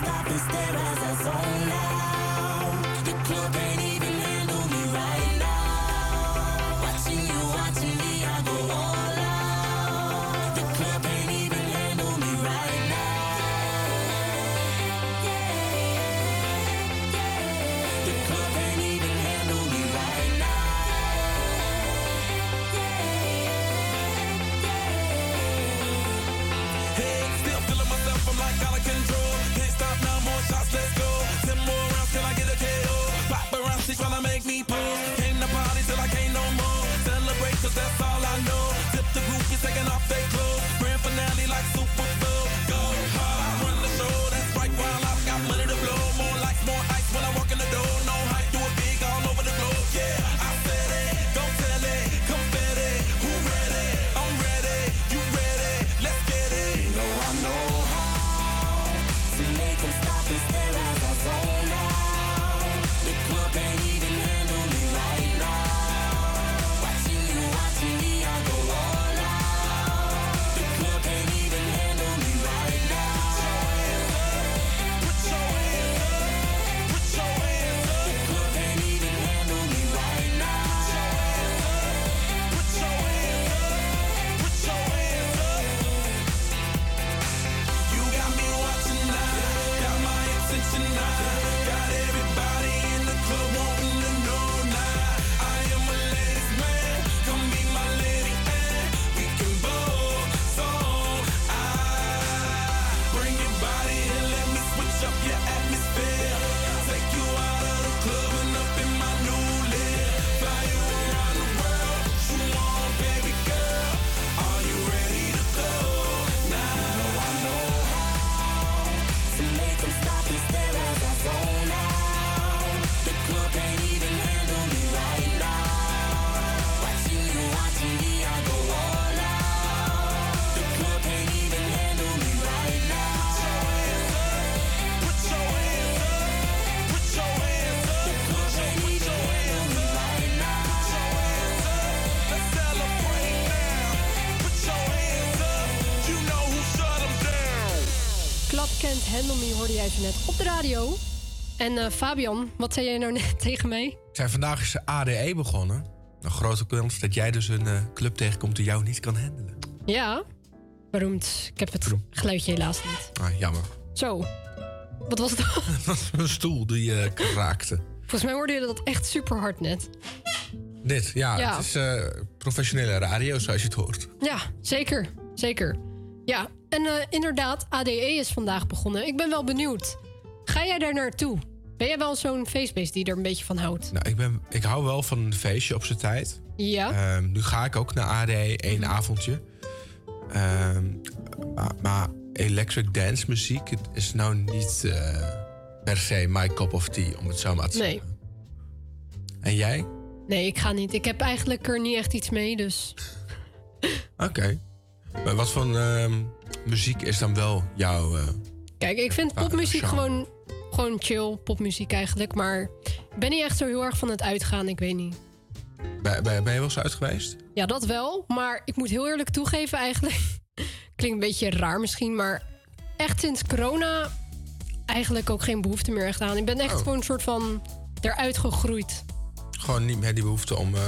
stop and stare as I zone out. The club ain't radio. En eh, Fabian, wat zei jij nou net tegen mij? Zei, vandaag is de ADE begonnen. Een grote kans dat jij dus een eh, club tegenkomt die jou niet kan handelen. Ja, beroemd. Ik heb het geluidje helaas niet. Ah, jammer. Zo, wat was dat? Dat was een stoel die eh, kraakte. Volgens mij hoorde je dat echt super hard net. Dit, ja, Ja. het is professionele radio zoals je het hoort. Ja, zeker. Zeker. Ja, en inderdaad, ADE is vandaag begonnen. Ik ben wel benieuwd. Ga jij daar naartoe? Ben jij wel zo'n feestbeest die er een beetje van houdt? Nou, ik, ben, ik hou wel van een feestje op zijn tijd. Ja. Ehm, nu ga ik ook naar ADE één avondje. Ehm, maar, maar electric dance muziek het is nou niet eh, per se my cup of tea, om het zo maar te Nee. zeggen. En jij? Nee, ik ga niet. Ik heb eigenlijk er niet echt iets mee, dus... Oké. Maar wat voor ehm, muziek is dan wel jouw... eh, Kijk, ik vind popmuziek genre. gewoon, gewoon chill, popmuziek eigenlijk. Maar ik ben niet echt zo heel erg van het uitgaan, ik weet niet. ben, ben, ben je wel eens uit geweest? Ja, dat wel. Maar ik moet heel eerlijk toegeven eigenlijk... Klinkt een beetje raar misschien, maar echt sinds corona... eigenlijk ook geen behoefte meer echt aan. Ik ben echt Oh. gewoon een soort van eruit gegroeid. Gewoon niet meer die behoefte om eh,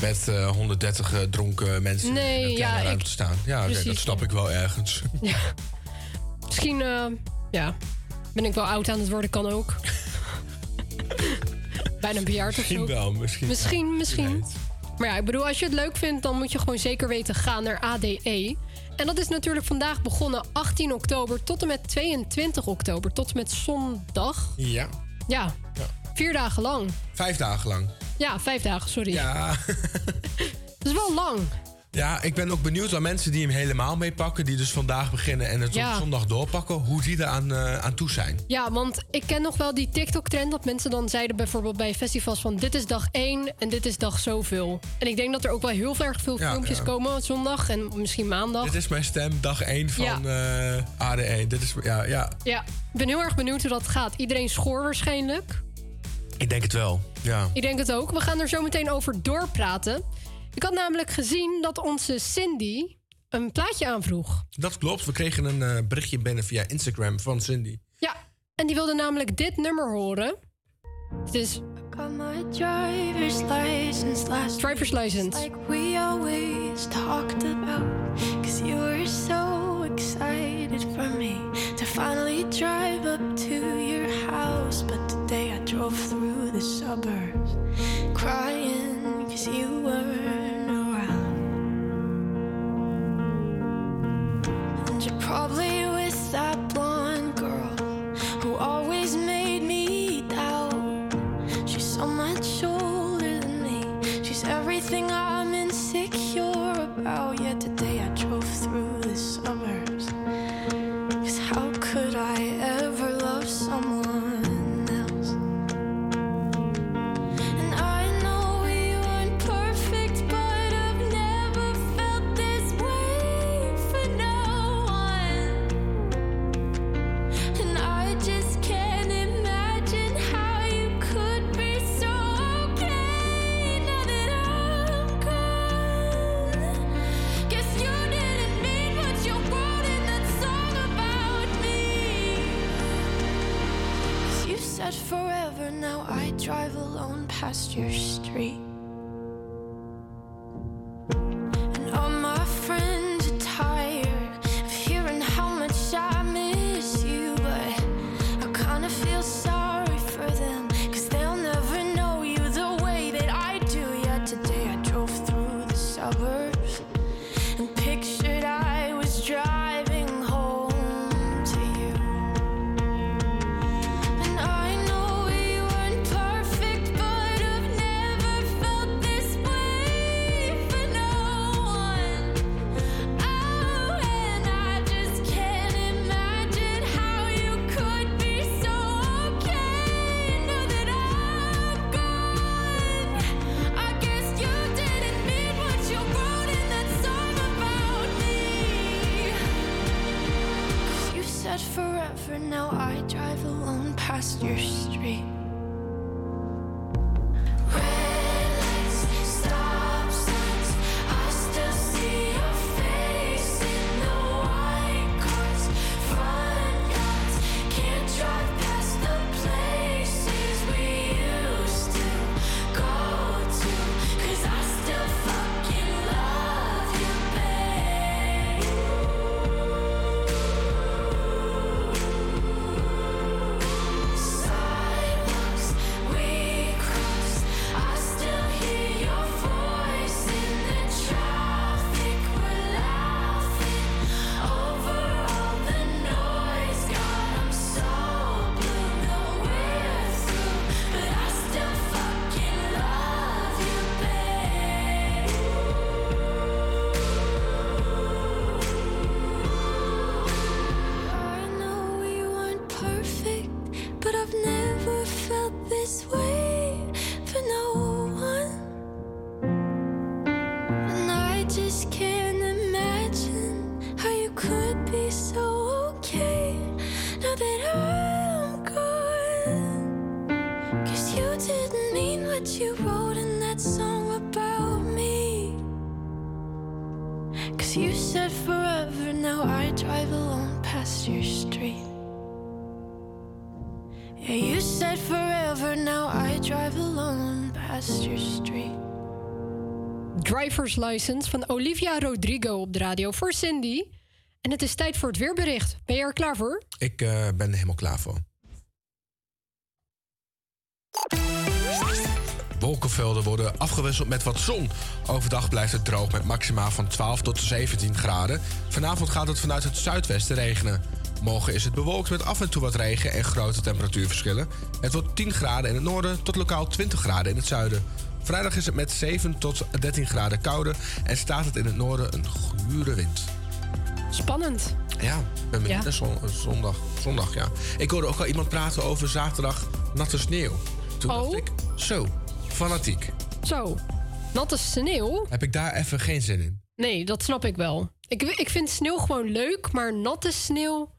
met eh, 130 eh, dronken mensen Nee, in een ja, kleine ruimte ik- te staan. Ja, precies. dat snap ik wel ergens. Ja. Misschien, eh, ja, ben ik wel oud aan het worden, kan ook. Bijna bejaard of Misschien zo. wel, misschien. Misschien, ja, misschien. Maar ja, ik bedoel, als je het leuk vindt, dan moet je gewoon zeker weten gaan naar ADE. En dat is natuurlijk vandaag begonnen, 18 oktober tot en met 22 oktober. Tot en met zondag. Ja, Ja, vier dagen lang. vijf dagen lang. Ja, vijf dagen, sorry. Ja. Dat is wel lang. Ja, ik ben ook benieuwd naar mensen die hem helemaal meepakken. Die dus vandaag beginnen en het Ja. tot zondag doorpakken. Hoe die er aan, eh, aan toe zijn. Ja, want ik ken nog wel die TikTok-trend dat mensen dan zeiden bijvoorbeeld bij festivals van dit is dag 1 en dit is dag zoveel. En ik denk dat er ook wel heel erg veel Ja, filmpjes ja. komen zondag en misschien maandag. Dit is mijn stem, dag 1 van eh, ADE. Dit is, ja, ja, Ja, ik ben heel erg benieuwd hoe dat gaat. Iedereen schoor waarschijnlijk. ik denk het wel. Ja. Ik denk het ook. We gaan er zo meteen over doorpraten. Ik had namelijk gezien dat onze Cindy een plaatje aanvroeg. Dat klopt. We kregen een eh, berichtje binnen via Instagram van Cindy. Ja, en die wilde namelijk dit nummer horen. Het is driver's license last Driver's License. like we always talked about. Cause you were so excited for me to finally drive up to your house. But today I drove through the suburbs crying cause you weren't probably said forever, now I drive alone past your street. Driver's License van Olivia Rodrigo op de radio voor Cindy. En het is tijd voor het weerbericht. Ben je er klaar voor? Ik eh, ben er helemaal klaar voor. Wolkenvelden worden afgewisseld met wat zon. Overdag blijft het droog met maxima van 12 tot 17 graden. Vanavond gaat het vanuit het zuidwesten regenen. Morgen is het bewolkt met af en toe wat regen en grote temperatuurverschillen. Het wordt 10 graden in het noorden tot lokaal 20 graden in het zuiden. Vrijdag is het met 7 tot 13 graden kouder en staat het in het noorden een gure wind. Spannend. Ja, ik ben benieuwd Ja. zondag, zondag. Ja. Ik hoorde ook al iemand praten over zaterdag natte sneeuw. Toen dacht Oh. ik, zo, fanatiek. Zo, natte sneeuw? Heb ik daar even geen zin in. Nee, dat snap ik wel. Ik, ik vind sneeuw gewoon leuk, maar natte sneeuw...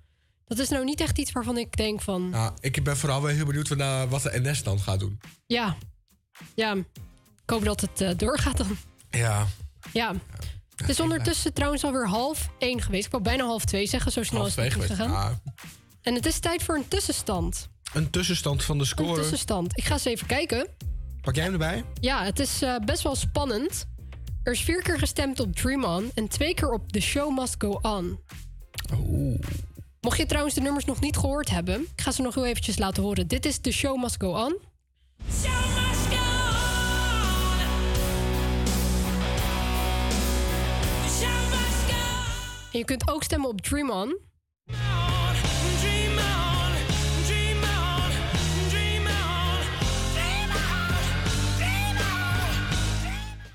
dat is nou niet echt iets waarvan ik denk van... Ik ben vooral wel heel benieuwd naar wat de NS dan gaat doen. Ja, ja, ik hoop dat het eh, doorgaat dan. Ja, Ja. Het is ondertussen trouwens alweer half één geweest. Ik wou bijna half twee zeggen, zo snel half is twee het geweest. gegaan. Ah, En het is tijd voor een tussenstand. een tussenstand van de Een score. tussenstand. Ik ga eens even kijken. Pak jij hem erbij? Ja, het is eh, best wel spannend. Er is vier keer gestemd op Dream On en twee keer op The Show Must Go On. Oeh. Mocht je trouwens de nummers nog niet gehoord hebben, ik ga ze nog heel eventjes laten horen. Dit is The Show Must Go On. En je kunt ook stemmen op Dream On.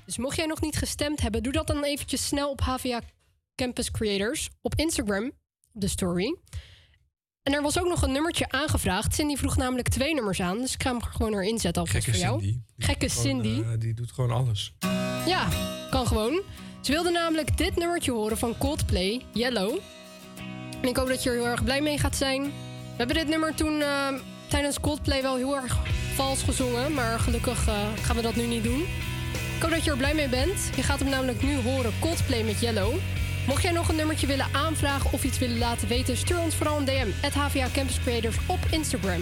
Dus mocht jij nog niet gestemd hebben, doe dat dan eventjes snel op HVA Campus Creators op Instagram, de story. En er was ook nog een nummertje aangevraagd. Cindy vroeg namelijk twee nummers aan, dus ik ga hem gewoon erin zetten alvast Gekke voor jou. Cindy. Gekke gewoon, Cindy. eh, die doet gewoon alles. Ja, kan gewoon. Ze wilde namelijk dit nummertje horen van Coldplay, Yellow. En ik hoop dat je er heel erg blij mee gaat zijn. We hebben dit nummer toen eh, tijdens Coldplay wel heel erg vals gezongen. Maar gelukkig eh, gaan we dat nu niet doen. Ik hoop dat je er blij mee bent. Je gaat hem namelijk nu horen, Coldplay met Yellow. Mocht jij nog een nummertje willen aanvragen of iets willen laten weten... stuur ons vooral een DM, at HVA Campus Creators op Instagram.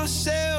myself.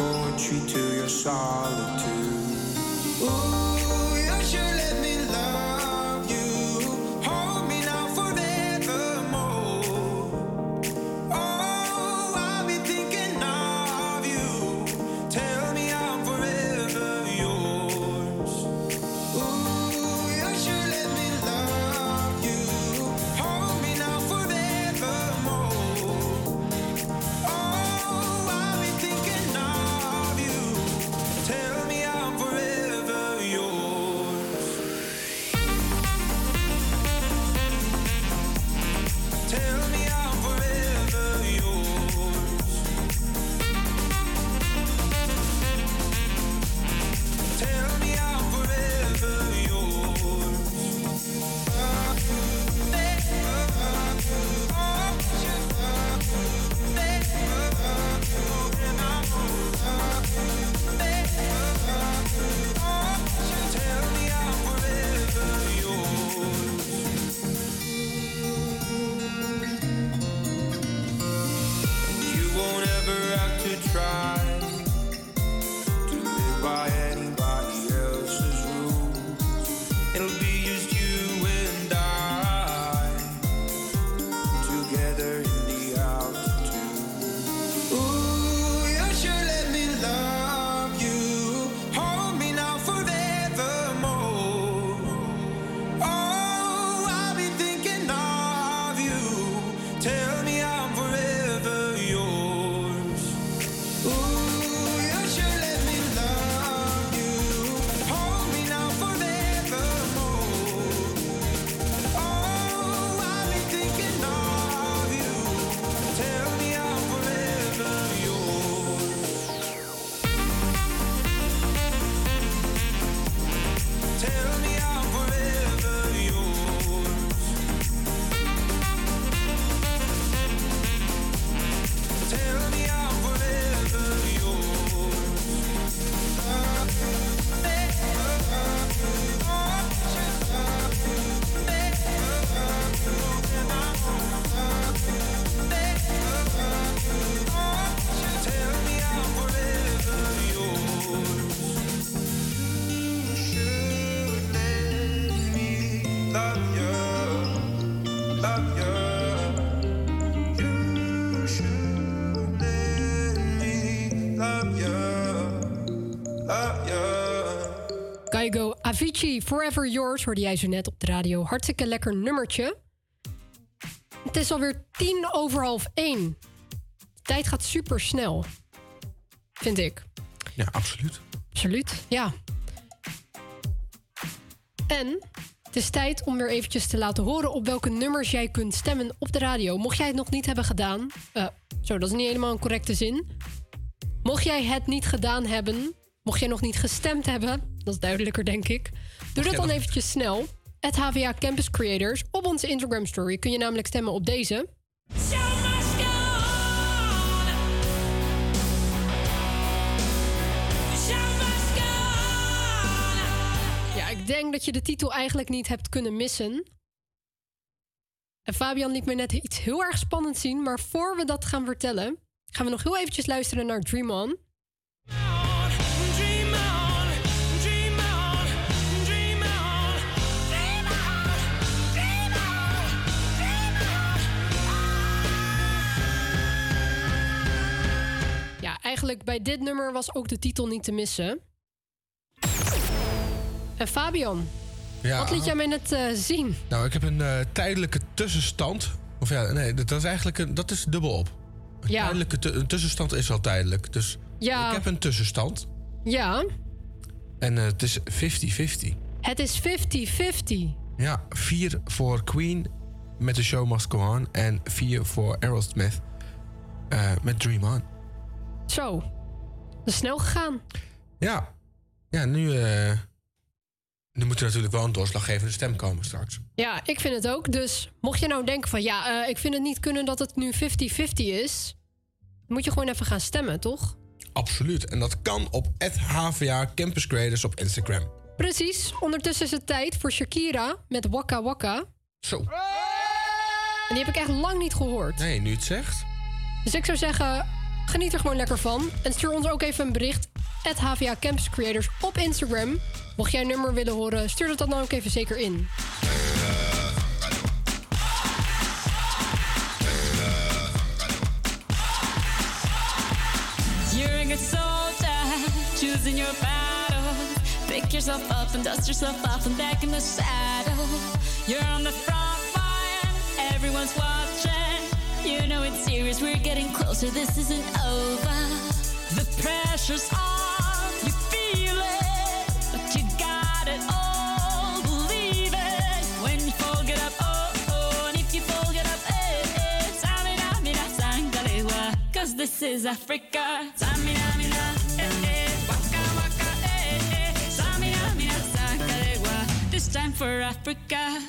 poetry to your solitude. Ooh. Avicii, Forever Yours, hoorde jij zo net op de radio. Hartstikke lekker nummertje. Het is alweer tien over half één. Tijd gaat super snel. Vind ik. Ja, absoluut. Absoluut, ja. En het is tijd om weer eventjes te laten horen op welke nummers jij kunt stemmen op de radio. Mocht jij het nog niet hebben gedaan. Eh, zo, dat is niet helemaal een correcte zin. Mocht jij het niet gedaan hebben, mocht jij nog niet gestemd hebben, dat is duidelijker, denk ik. Doe dat dan eventjes snel. Het HVA Campus Creators. Op onze Instagram story kun je namelijk stemmen op deze. Ja, ik denk dat je de titel eigenlijk niet hebt kunnen missen. En Fabian liet me net iets heel erg spannends zien, maar voor we dat gaan vertellen, gaan we nog heel eventjes luisteren naar Dream On. Eigenlijk bij dit nummer was ook de titel niet te missen. En Fabian, Ja, wat liet jij mij net eh, zien? Nou, ik heb een eh, tijdelijke tussenstand. Of ja, nee, dat is eigenlijk een, dat is dubbel op. Een Ja. tijdelijke een tussenstand is al tijdelijk. Dus Ja. ik heb een tussenstand. Ja, En eh, het is 50-50. het is 50-50. Ja, vier voor Queen met The Show Must Go On. En vier voor Aerosmith eh, met Dream On. Zo, dat is snel gegaan. Ja, ja nu, eh, nu moet er natuurlijk wel een doorslaggevende stem komen straks. Ja, ik vind het ook. Dus mocht je nou denken van ja, eh, ik vind het niet kunnen dat het nu 50-50 is, dan moet je gewoon even gaan stemmen, toch? Absoluut. En dat kan op HVA Campus Creators op Instagram. Precies. Ondertussen is het tijd voor Shakira met Waka Waka. Zo. En die heb ik echt lang niet gehoord. Nee, nu het zegt. Dus ik zou zeggen, geniet er gewoon lekker van. En stuur ons ook even een bericht. At HVA Campus Creators op Instagram. Mocht jij een nummer willen horen, stuur dat dan ook even zeker in. Choosing your battle. Pick yourself up and dust yourself off and back in the saddle. You're on the front line, everyone's watching. You know it's serious, we're getting closer, this isn't over. The pressure's on, you feel it, but you got it all. Believe it when you fall, get up, oh, oh, and if you fall, get up, eh, eh. Samina, mina, sangalewa, Cause this is Africa. Samina, mina, eh, eh. Waka, waka, eh, eh. Samina, mina, sangalewa. This time for Africa.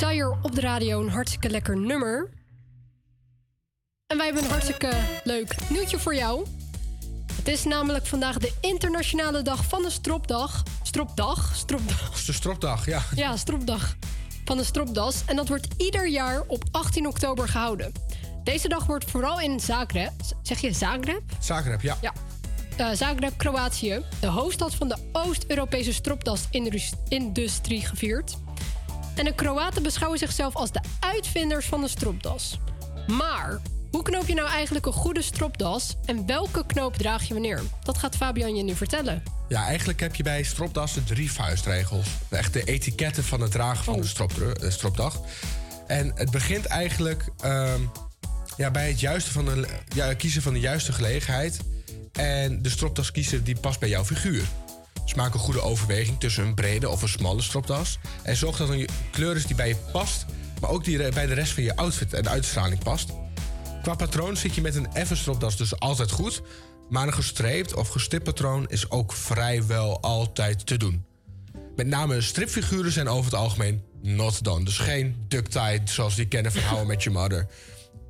Desire op de radio. Een hartstikke lekker nummer. En wij hebben een hartstikke leuk nieuwtje voor jou. Het is namelijk vandaag de internationale dag van de stropdag. Stropdag? Stropdag. De stropdag, ja. Ja, stropdag van de stropdas. En dat wordt ieder jaar op 18 oktober gehouden. Deze dag wordt vooral in Zagreb... Zeg je Zagreb? Zagreb, ja. Ja. Eh, Zagreb, Kroatië, de hoofdstad van de Oost-Europese stropdasindustrie, gevierd. En de Kroaten beschouwen zichzelf als de uitvinders van de stropdas. Maar hoe knoop je nou eigenlijk een goede stropdas en welke knoop draag je wanneer? Dat gaat Fabian je nu vertellen. Ja, eigenlijk heb je bij stropdassen drie vuistregels. Echt de etiketten van het dragen van Oh. de strop, eh, stropdag. En het begint eigenlijk ehm, ja, bij het juiste van de, ja, kiezen van de juiste gelegenheid. En de stropdas kiezen die past bij jouw figuur. Dus maak een goede overweging tussen een brede of een smalle stropdas. En zorg dat er een kleur is die bij je past, maar ook die bij de rest van je outfit en uitstraling past. Qua patroon zit je met een effen stropdas dus altijd goed. Maar een gestreept of gestipt patroon is ook vrijwel altijd te doen. Met name stripfiguren zijn over het algemeen not done. Dus geen duct tie zoals die kennen van Met Your Mother.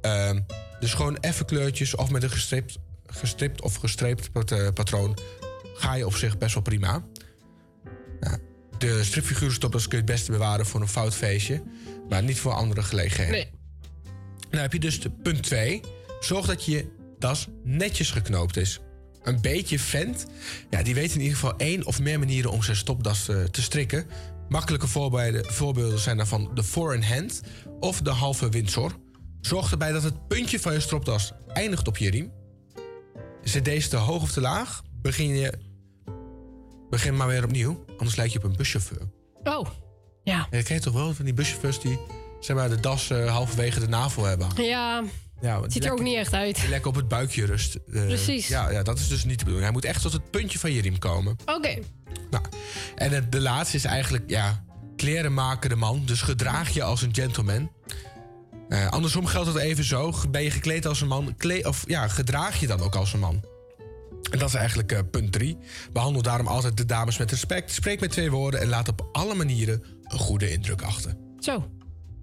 Ehm, dus gewoon effen kleurtjes of met een gestript, gestript of gestreept eh, patroon... ga je op zich best wel prima. Ja, de stripfiguren stopdas kun je het beste bewaren voor een fout feestje... maar niet voor andere gelegenheden. Nee. Dan heb je dus de punt 2. Zorg dat je das netjes geknoopt is. Een beetje vent, ja, die weet in ieder geval één of meer manieren om zijn stopdas eh, te strikken. Makkelijke voorbeelden, voorbeelden zijn daarvan de four-in-hand of de halve windsor. Zorg erbij dat het puntje van je stropdas eindigt op je riem. Zit deze te hoog of te laag, begin je begin maar weer opnieuw. Anders lijk je op een buschauffeur. Oh, ja. Ken je toch wel van die buschauffeurs die zeg maar, de das eh, halverwege de navel hebben. Ja, Ja, het ziet er ook niet echt uit. die lekker op het buikje rust. Eh, Precies. Ja, ja, dat is dus niet de bedoeling. Hij moet echt tot het puntje van je riem komen. Oké. Nou, en het, de laatste is eigenlijk, ja, kleren maken de man. Dus gedraag je als een gentleman. Eh, andersom geldt het even zo. Ben je gekleed als een man, of ja, gedraag je dan ook als een man. En dat is eigenlijk eh, punt drie. Behandel daarom altijd de dames met respect. Spreek met twee woorden en laat op alle manieren een goede indruk achter. Zo,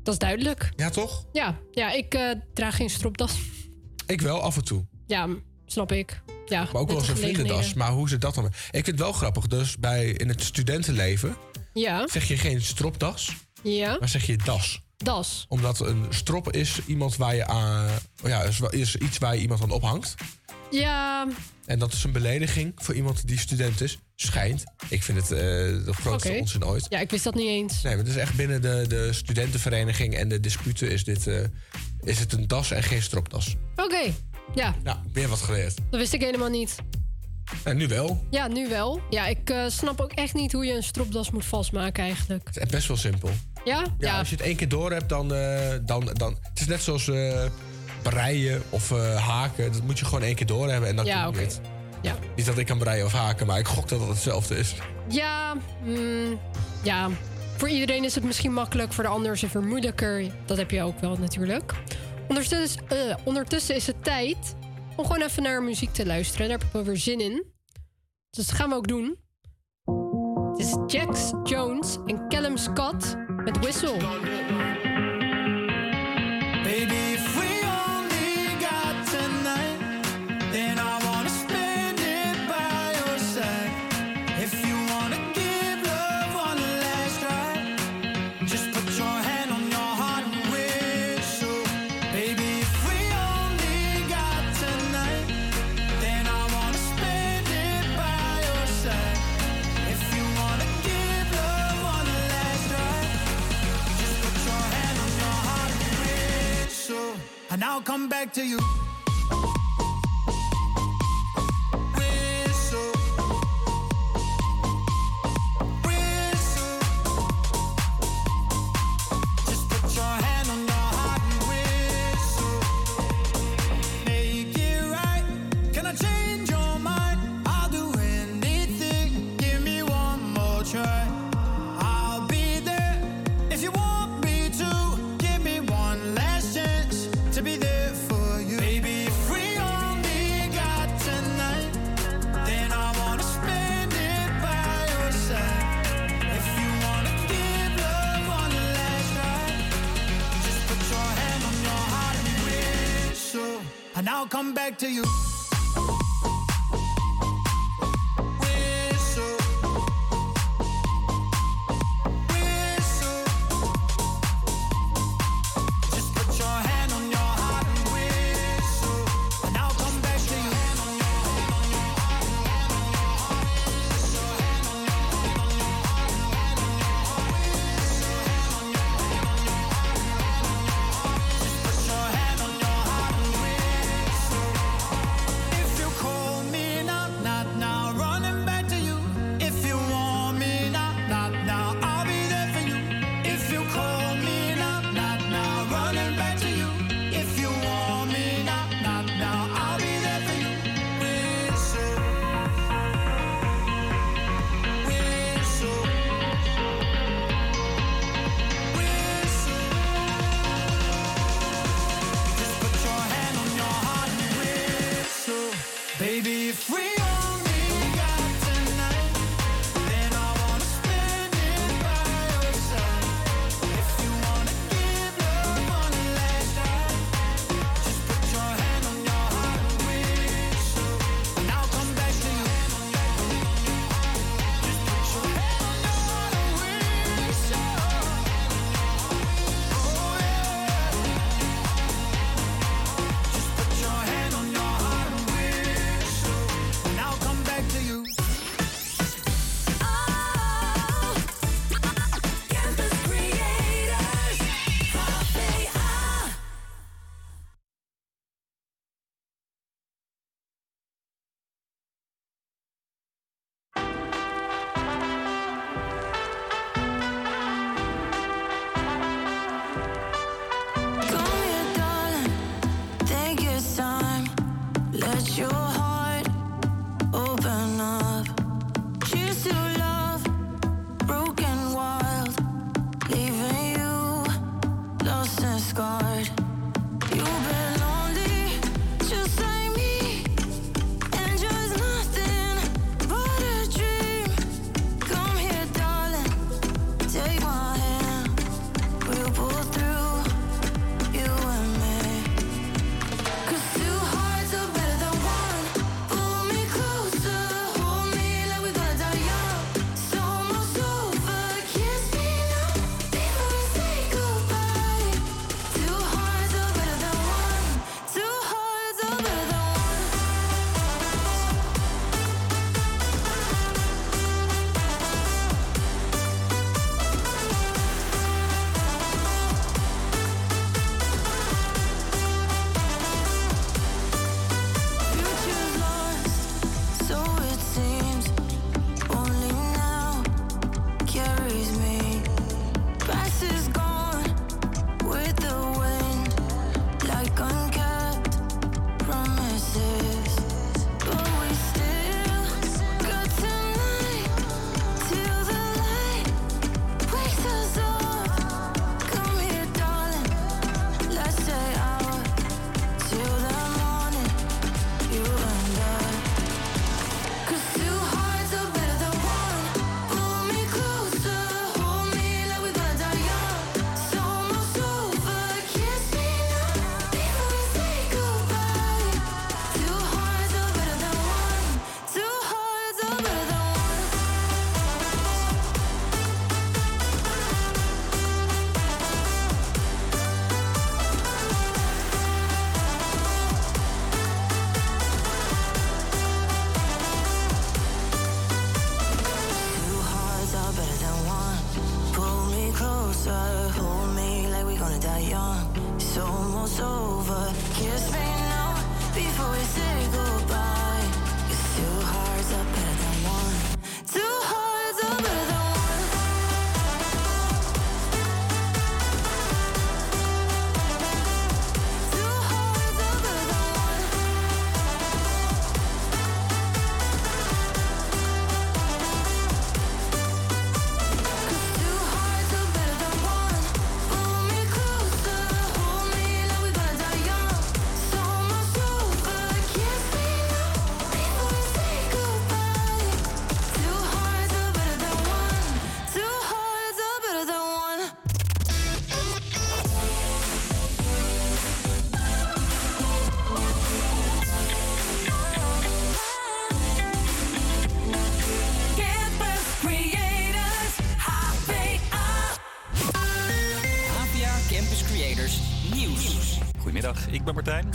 dat is duidelijk. Ja, toch? Ja, ja ik eh, draag geen stropdas. Ik wel, af en toe. Ja, snap ik. Ja, Maar ook wel eens een vriendendas. Maar hoe zit dat dan? Ik vind het wel grappig. Dus bij, in het studentenleven Ja, zeg je geen stropdas, ja. maar zeg je das. Das. Omdat een strop is iemand waar je aan. Ja, is, is iets waar je iemand aan ophangt. Ja, En dat is een belediging voor iemand die student is. Schijnt. Ik vind het eh, de grootste onzin ooit. ja, ik wist dat niet eens. Nee, maar het is echt binnen de, de studentenvereniging en de disputen is, dit, eh, is het een das en geen stropdas. Oké, ja, Nou, weer wat geleerd. dat wist ik helemaal niet. En nu wel. Ja, nu wel. Ja, ik eh, snap ook echt niet hoe je een stropdas moet vastmaken eigenlijk. Het is best wel simpel. Ja? Ja, als je het één keer door hebt, dan, dan, dan... Het is net zoals breien of eh, haken. Dat moet je gewoon één keer door hebben en dan Ja, kun je het. Ja. Niet dat ik kan breien of haken, maar ik gok dat het hetzelfde is. Ja, mm, ja. Voor iedereen is het misschien makkelijk, voor de ander is het weer moeilijker. Dat heb je ook wel natuurlijk. Ondertussen, eh, ondertussen is het tijd om gewoon even naar muziek te luisteren. Daar heb ik wel weer zin in. Dus dat gaan we ook doen. Het is Jax Jones en Callum Scott met Whistle. Baby, I'll come back to you.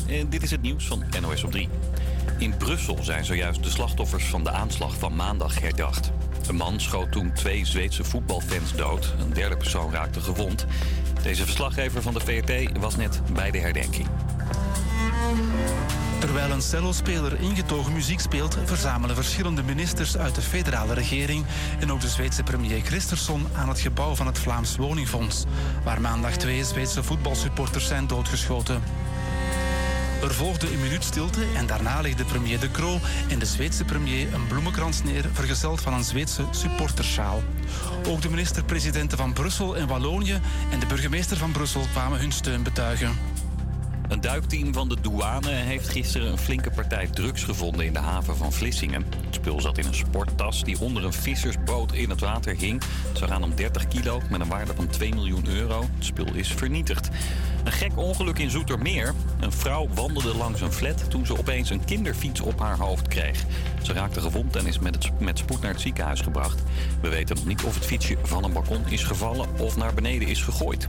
En dit is het nieuws van NOS op 3. In Brussel zijn zojuist de slachtoffers van de aanslag van maandag herdacht. Een man schoot toen twee Zweedse voetbalfans dood. Een derde persoon raakte gewond. Deze verslaggever van de VRT was net bij de herdenking. Terwijl een cellospeler ingetogen muziek speelt, verzamelen verschillende ministers uit de federale regering en ook de Zweedse premier Christersson aan het gebouw van het Vlaams Woningfonds, waar maandag twee Zweedse voetbalsupporters zijn doodgeschoten. Er volgde een minuut stilte en daarna legde premier De Croo en de Zweedse premier een bloemenkrans neer, vergezeld van een Zweedse supportersjaal. Ook de minister-presidenten van Brussel en Wallonië en de burgemeester van Brussel kwamen hun steun betuigen. Een duikteam van de douane heeft gisteren een flinke partij drugs gevonden in de haven van Vlissingen. Het spul zat in een sporttas die onder een vissersboot in het water hing. Zou gaan om 30 kilo met een waarde van 2 miljoen euro. Het spul is vernietigd. Een gek ongeluk in Zoetermeer. Een vrouw wandelde langs een flat toen ze opeens een kinderfiets op haar hoofd kreeg. Ze raakte gewond en is met, het, met spoed naar het ziekenhuis gebracht. We weten nog niet of het fietsje van een balkon is gevallen of naar beneden is gegooid.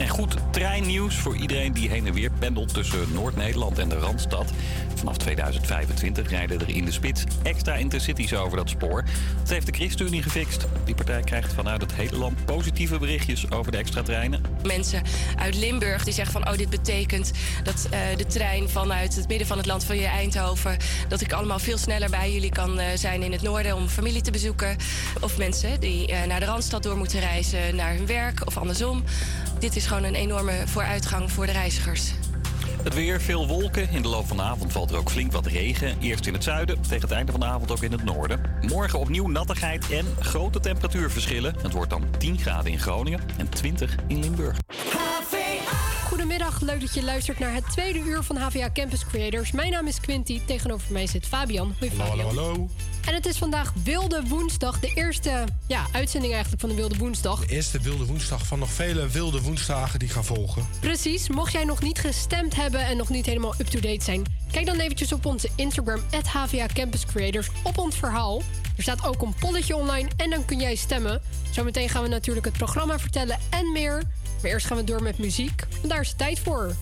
En goed treinnieuws voor iedereen die heen en weer pendelt tussen Noord-Nederland en de Randstad. Vanaf 2025 rijden er in de spits extra intercities over dat spoor. Dat heeft de ChristenUnie gefixt. Die partij krijgt vanuit het hele land positieve berichtjes over de extra treinen. Mensen uit Limburg die zeggen van oh dit betekent dat eh, de trein vanuit het midden van het land van je Eindhoven dat ik allemaal veel sneller bij jullie kan eh, zijn in het noorden om familie te bezoeken. Of mensen die eh, naar de Randstad door moeten reizen naar hun werk of andersom. Dit is gewoon een enorme vooruitgang voor de reizigers. Het weer, veel wolken. In de loop van de avond valt er ook flink wat regen. Eerst in het zuiden, tegen het einde van de avond ook in het noorden. Morgen opnieuw nattigheid en grote temperatuurverschillen. Het wordt dan 10 graden in Groningen en 20 in Limburg. Goedemiddag, leuk dat je luistert naar het tweede uur van HVA Campus Creators. Mijn naam is Quinty, tegenover mij zit Fabian. Hoi Hallo, Fabian. hallo, hallo. En het is vandaag Wilde Woensdag, de eerste ja, uitzending eigenlijk van de Wilde Woensdag. De eerste wilde woensdag van nog vele wilde woensdagen die gaan volgen. Precies, mocht jij nog niet gestemd hebben en nog niet helemaal up-to-date zijn... kijk dan eventjes op onze Instagram, HVA Campus Creators, op ons verhaal. Er staat ook een polletje online en dan kun jij stemmen. Zometeen gaan we natuurlijk het programma vertellen en meer. Maar eerst gaan we door met muziek, want daar is het tijd voor.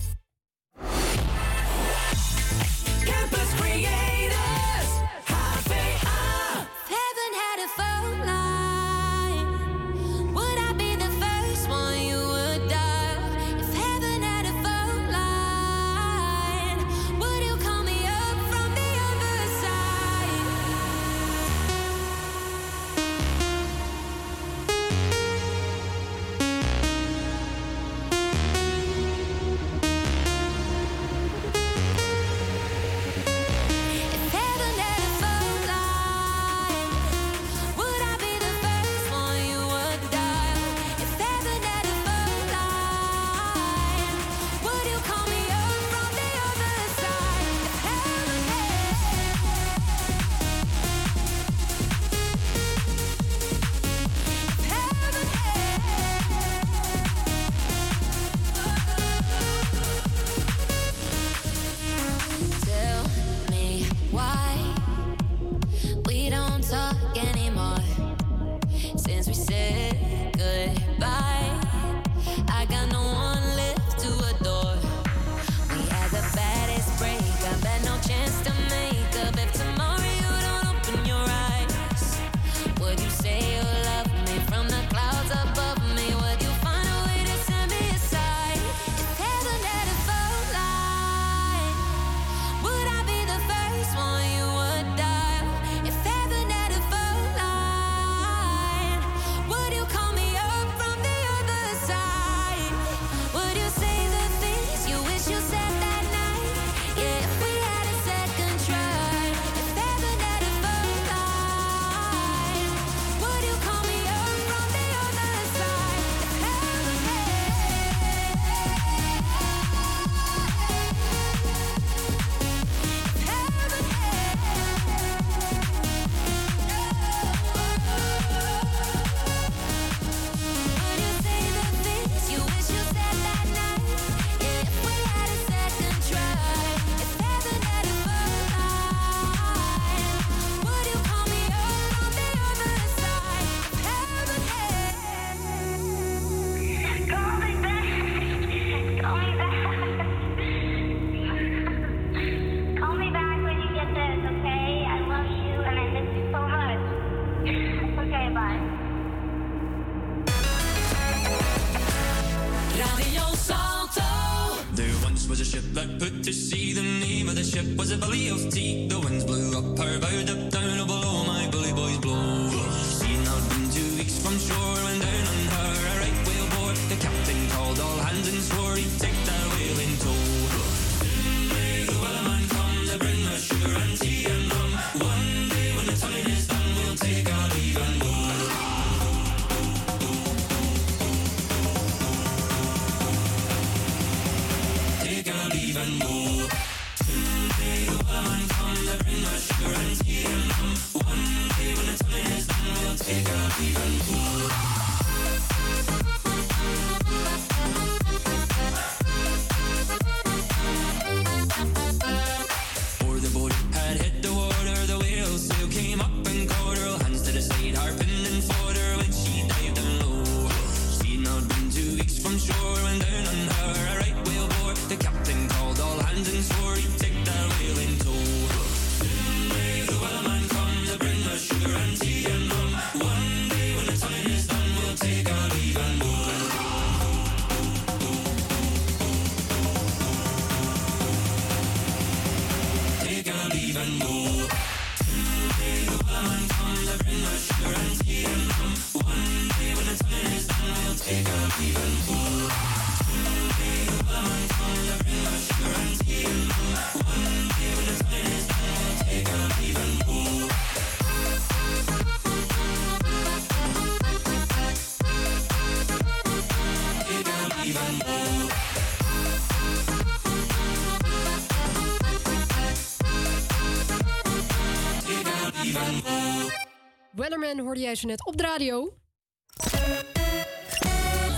Hoorde jij zo net op de radio.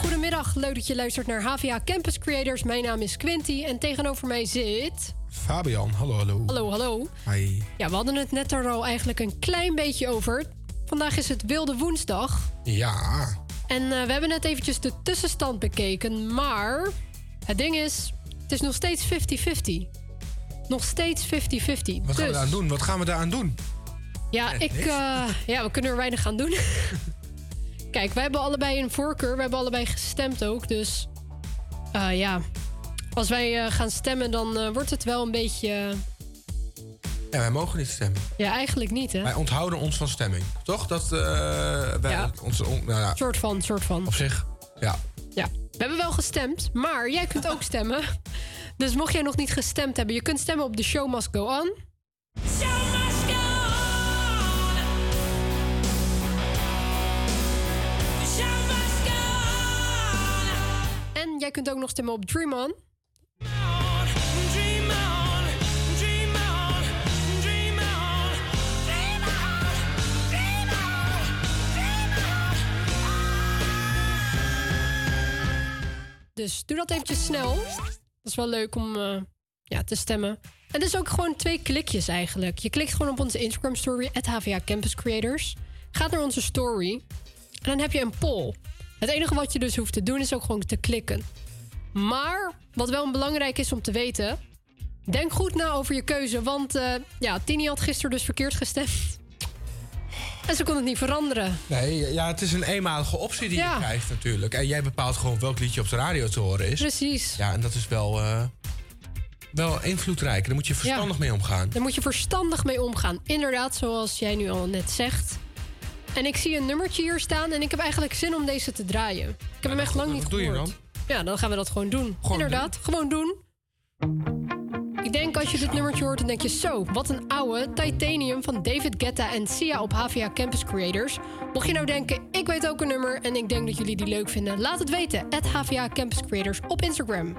Goedemiddag, leuk dat je luistert naar HVA Campus Creators. Mijn naam is Quinty en tegenover mij zit... Fabian, hallo, hallo. Hallo, hallo. Hi. Ja, we hadden het net er al eigenlijk een klein beetje over. Vandaag is het Wilde Woensdag. Ja. En eh, we hebben net eventjes de tussenstand bekeken. Maar het ding is, het is nog steeds 50-50. Nog steeds 50-50. Wat gaan we Dus- daaraan doen? Wat gaan we daaraan doen? Ja, ik, eh, ja, we kunnen er weinig aan doen. Kijk, wij hebben allebei een voorkeur. We hebben allebei gestemd ook. Dus eh, ja, als wij eh, gaan stemmen, dan eh, wordt het wel een beetje... Ja, wij mogen niet stemmen. ja, eigenlijk niet, hè? Wij onthouden ons van stemming. Toch? Dat eh wij Ja. onze, on- nou ja, Soort van, soort van. op zich. Ja. Ja, we hebben wel gestemd, maar jij kunt ook stemmen. Dus mocht jij nog niet gestemd hebben, je kunt stemmen op The Show Must Go On. Jij kunt ook nog stemmen op Dream On. Dus doe dat eventjes snel. Dat is wel leuk om eh, ja, te stemmen. En het is ook gewoon twee klikjes eigenlijk. Je klikt gewoon op onze Instagram story, HVA Campus Creators. Gaat naar onze story. En dan heb je een poll. Het enige wat je dus hoeft te doen is ook gewoon te klikken. Maar wat wel belangrijk is om te weten... Denk goed na over je keuze. Want eh, ja, Tini had gisteren dus verkeerd gestemd. En ze kon het niet veranderen. Nee, ja, het is een eenmalige optie die Ja. je krijgt natuurlijk. En jij bepaalt gewoon welk liedje op de radio te horen is. Precies. Ja, en dat is wel, eh, wel invloedrijk. Daar moet je verstandig mee omgaan. Daar moet je verstandig mee omgaan. Inderdaad, zoals jij nu al net zegt. En ik zie een nummertje hier staan en ik heb eigenlijk zin om deze te draaien. Ik heb hem echt lang niet wat doe je gehoord. Ja, dan gaan we dat gewoon doen. Gewoon Inderdaad, gewoon doen. Ik denk als je dit nummertje hoort, dan denk je zo, wat een oude Titanium van David Guetta en Sia op HVA Campus Creators. Mocht je nou denken, ik weet ook een nummer en ik denk dat jullie die leuk vinden, laat het weten. At HVA Campus Creators op Instagram.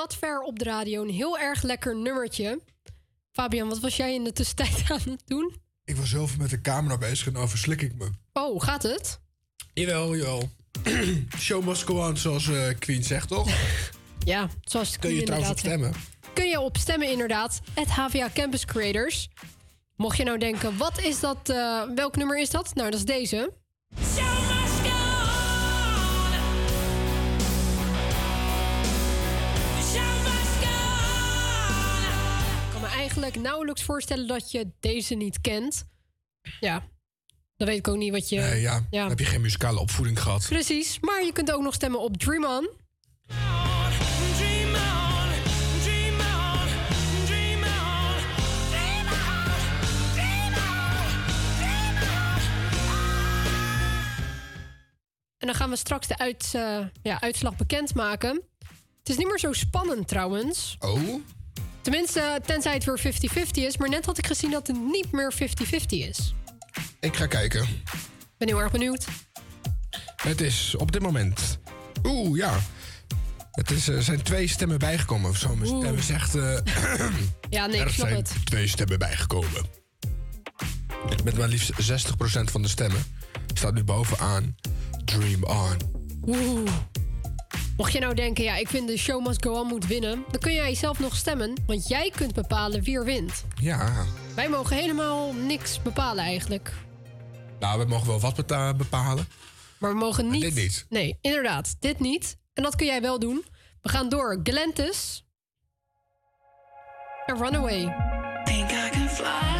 Not Fair op de radio, een heel erg lekker nummertje. Fabian, wat was jij in de tussentijd aan het doen? Ik was zelf met de camera bezig en nou verslik ik me. Oh, gaat het? Jawel, jawel. Show must go on, zoals eh, Queen zegt, toch? Ja, zoals het Kun je trouwens op stemmen. Kun je op stemmen inderdaad. Het HVA Campus Creators. Mocht je nou denken, wat is dat? eh, welk nummer is dat? Nou, dat is deze. Eigenlijk nauwelijks voorstellen dat je deze niet kent. Ja, dan weet ik ook niet wat je... Nee, ja, dan heb je geen muzikale opvoeding gehad. Precies, maar je kunt ook nog stemmen op Dream On. En dan gaan we straks de uit, eh, ja, uitslag bekendmaken. Het is niet meer zo spannend trouwens. Oh? Tenminste, tenzij het weer 50-50 is. Maar net had ik gezien dat het niet meer 50-50 is. Ik ga kijken. Ik ben heel erg benieuwd. Het is op dit moment... Oeh, ja. Het is, er zijn twee stemmen bijgekomen. Of zo mijn zegt... eh, Ja, nee, ik er zijn het. twee stemmen bijgekomen. Met maar liefst 60% van de stemmen staat nu bovenaan Dream On. Oeh. Mocht je nou denken, ja, ik vind de show must go on moet winnen... dan kun jij zelf nog stemmen, want jij kunt bepalen wie er wint. Ja, Wij mogen helemaal niks bepalen eigenlijk. nou, we mogen wel wat beta- bepalen. Maar we mogen niet... dit niet. Nee, inderdaad, dit niet. En dat kun jij wel doen. We gaan door. Galantis. En Runaway. Think I can fly.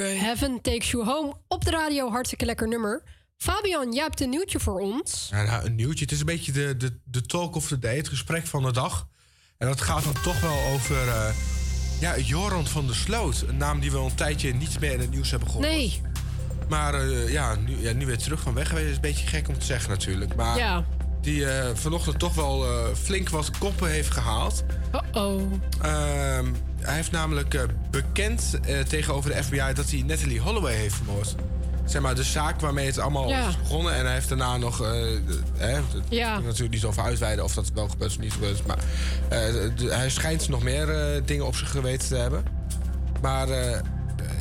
Heaven Takes You Home op de radio. Hartstikke lekker nummer. Fabian, jij hebt een nieuwtje voor ons. Ja, nou, een nieuwtje. Het is een beetje de, de, de talk of the day, het gesprek van de dag. En dat gaat dan toch wel over eh, ja, Joran van der Sloot. Een naam die we al een tijdje niet meer in het nieuws hebben gehoord. Nee. Maar eh, ja, nu, ja, nu weer terug van weg geweest. is een beetje gek om te zeggen natuurlijk. Maar Ja. die eh, vanochtend toch wel eh, flink wat koppen heeft gehaald. Oh-oh. Hij heeft namelijk eh, bekend eh, tegenover de FBI dat hij Natalie Holloway heeft vermoord. Zeg maar, de zaak waarmee het allemaal Ja. is begonnen. En hij heeft daarna nog... de- hè, dat Ja. ik natuurlijk niet over uitweiden of dat wel gebeurd of niet gebeurd is. Maar de- hij schijnt nog meer dingen op zich geweten te hebben. Maar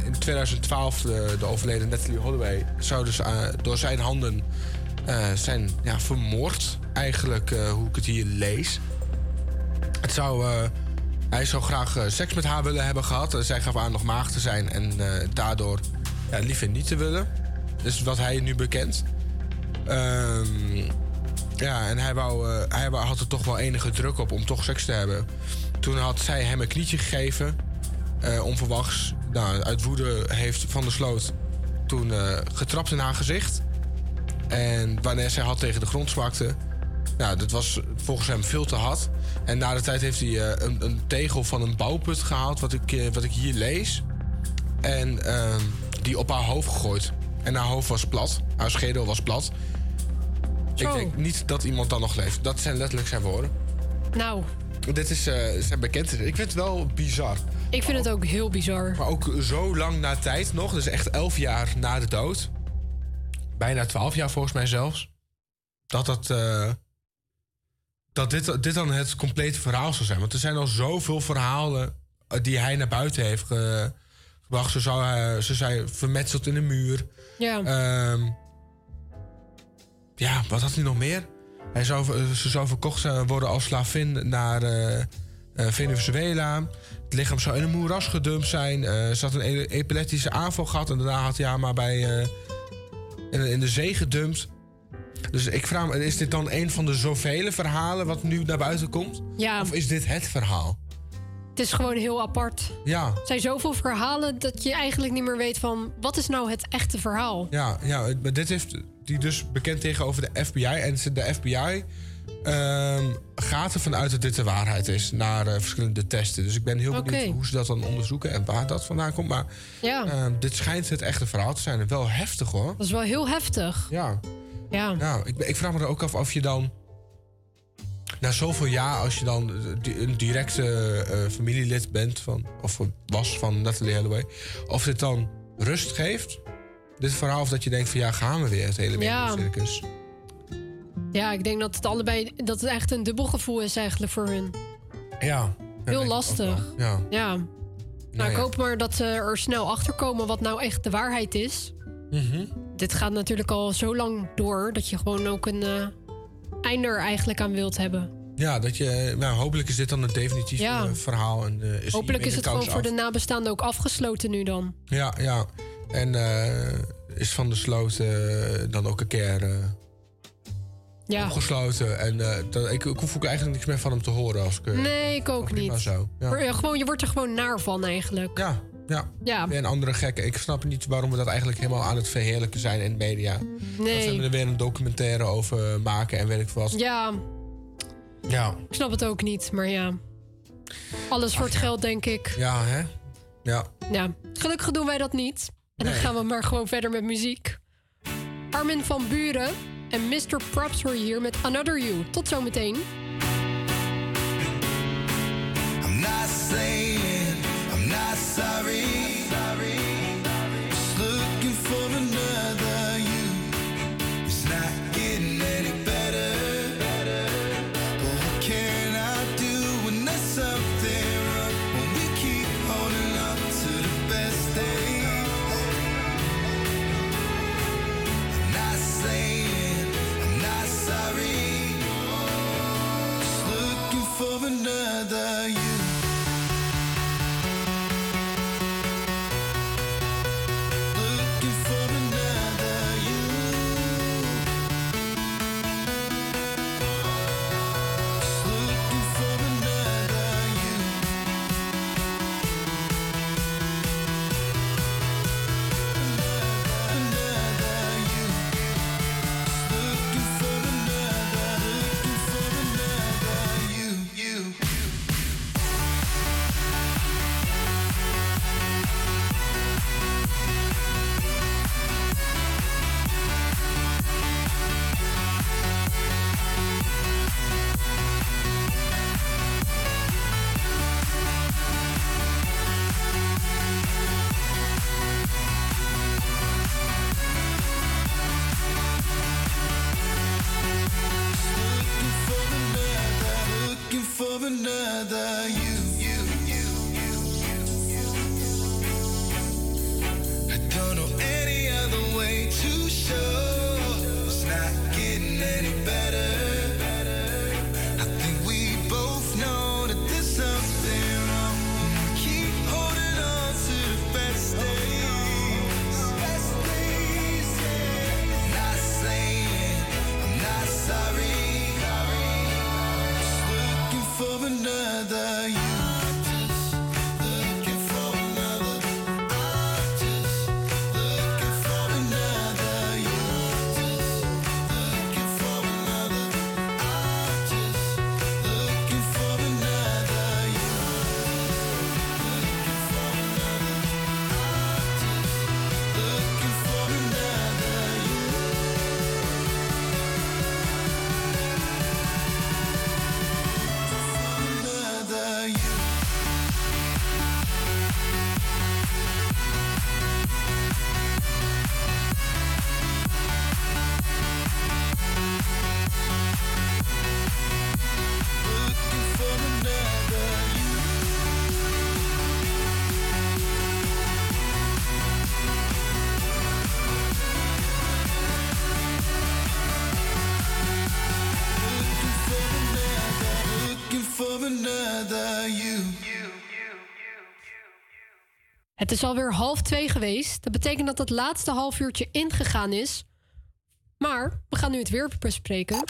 in 2012, de, de overleden Natalie Holloway... zou dus door zijn handen zijn ja, vermoord. Eigenlijk, hoe ik het hier lees. Het zou, hij zou graag eh, seks met haar willen hebben gehad. Eh, zij gaf aan nog maag te zijn en eh, daardoor ja, liever niet te willen. Is wat hij nu bekent. Ehm, ja, en hij, wou, hij had er toch wel enige druk op om toch seks te hebben. Toen had zij hem een knietje gegeven. onverwachts. Nou, uit woede heeft Van der Sloot toen getrapt in haar gezicht. En wanneer zij had tegen de grond zwakte... Nou, dat was volgens hem veel te hard. En na de tijd heeft hij eh, een, een tegel van een bouwput gehaald... wat ik, eh, wat ik hier lees. En ehm, die op haar hoofd gegooid. En haar hoofd was plat. Haar schedel was plat. Zo. Ik denk niet dat iemand dan nog leeft. Dat zijn letterlijk zijn woorden. Nou, Dit is eh, zijn bekend. Ik vind het wel bizar. ik vind het ook heel bizar. Maar ook zo lang na tijd nog. Dus echt elf jaar na de dood. Bijna twaalf jaar volgens mij zelfs. Dat dat... eh, dat dit, dit dan het complete verhaal zou zijn. Want er zijn al zoveel verhalen eh, die hij naar buiten heeft ge- gebracht. Zo zou hij, ze zijn vermetseld in een muur. Ja. Ehm, ja, wat had hij nog meer? Hij zou, eh, ze zou verkocht worden als slavin naar eh, eh, Venezuela. Het lichaam zou in een moeras gedumpt zijn. Eh, ze had een epileptische aanval gehad. En daarna had hij haar maar bij, eh, in, in de zee gedumpt. Dus ik vraag me, is dit dan een van de zoveel verhalen wat nu naar buiten komt? Ja. Of is dit het verhaal? Het is gewoon heel apart. Ja, Er zijn zoveel verhalen dat je eigenlijk niet meer weet van... wat is nou het echte verhaal? Ja, ja, maar dit heeft die dus bekend tegenover de FBI. En de FBI ehm, gaat ervan uit dat dit de waarheid is. Naar eh, verschillende testen. Dus ik ben heel benieuwd hoe ze dat dan onderzoeken en waar dat vandaan komt. Maar Ja, ehm, dit schijnt het echte verhaal te zijn. En wel heftig hoor. dat is wel heel heftig. Ja. Ja. Nou, ik, ik vraag me er ook af of je dan. Na zoveel jaar, als je dan eh, een directe eh, familielid bent van. of was van Natalie Holloway. of dit dan rust geeft. Dit verhaal, of dat je denkt van ja, gaan we weer het hele Ja. circus. Ja, ik denk dat het allebei... dat het echt een dubbel gevoel is eigenlijk voor hun. Ja. Heel ik lastig. Ja. Ja. Nou, ik ja. hoop maar dat ze er snel achter komen wat nou echt de waarheid is. Mhm. Dit gaat natuurlijk al zo lang door dat je gewoon ook een eh einde er eigenlijk aan wilt hebben. Ja, dat je, nou, hopelijk is dit dan een definitief Ja. eh, verhaal. En, eh, is Hopelijk is de het gewoon voor de nabestaanden ook afgesloten nu dan. Ja, ja. En is Van der Sloot dan ook een keer Ja. opgesloten. En dat, ik, ik hoef ook eigenlijk niks meer van hem te horen. Als ik, Nee, ik ook niet. zo. Ja, gewoon, je wordt er gewoon naar van eigenlijk. Ja, ja. Ja. En andere gekken. Ik snap niet waarom we dat eigenlijk helemaal aan het verheerlijken zijn in de media. Nee. Dat we er weer een documentaire over maken en weet ik wat. Ja, Ja, ik snap het ook niet, maar ja. Alles voor het geld, denk ik. ja hè? Ja. Ja, gelukkig doen wij dat niet. En dan gaan we maar gewoon verder met muziek. Armin van Buren en Mr. Props je hier met Another You. Tot zometeen. I'm Het is alweer half twee geweest. Dat betekent dat het laatste half uurtje ingegaan is. Maar we gaan nu het weer bespreken.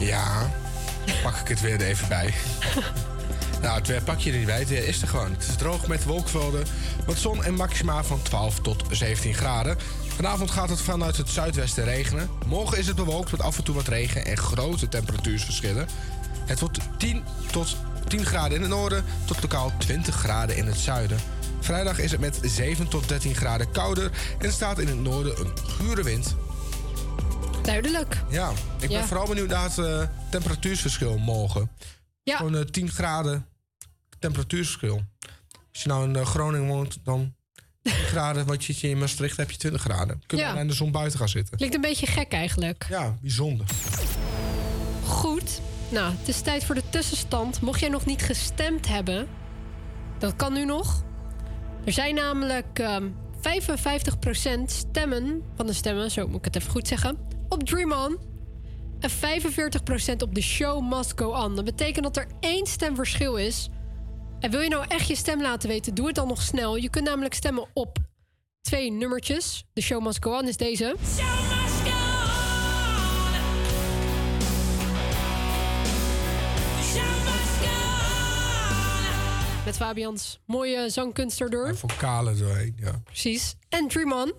Ja, pak ik het weer er even bij. nou, het weer pak je er niet bij. Het weer is er gewoon. Het is droog met wolkvelden, wat zon en maxima van 12 tot 17 graden. Vanavond gaat het vanuit het zuidwesten regenen. Morgen is het bewolkt met af en toe wat regen en grote temperatuursverschillen. Het wordt 10 tot 10 graden in het noorden tot lokaal 20 graden in het zuiden. Vrijdag is het met 7 tot 13 graden kouder en staat in het noorden een gure wind. Duidelijk. Ja, ik ben Ja. vooral benieuwd naar het eh, temperatuursverschil morgen. Ja. Gewoon eh, 10 graden temperatuursverschil. Als je nou in eh, Groningen woont, dan 10 graden. Wat je in Maastricht, heb je 20 graden. Kun je Ja. in de zon buiten gaan zitten. Klinkt een beetje gek eigenlijk. Ja, bijzonder. Goed. Nou, het is tijd voor de tussenstand. Mocht jij nog niet gestemd hebben, dat kan nu nog. Er zijn namelijk ehm 55% stemmen van de stemmen, zo moet ik het even goed zeggen, op Dream On. En 45% op The Show Must Go On. Dat betekent dat er één stemverschil is. En wil je nou echt je stem laten weten, doe het dan nog snel. Je kunt namelijk stemmen op twee nummertjes. The Show Must Go On is deze. Met Fabians mooie zangkunst erdoor. Vocalen doorheen, ja. Precies. En Dream On.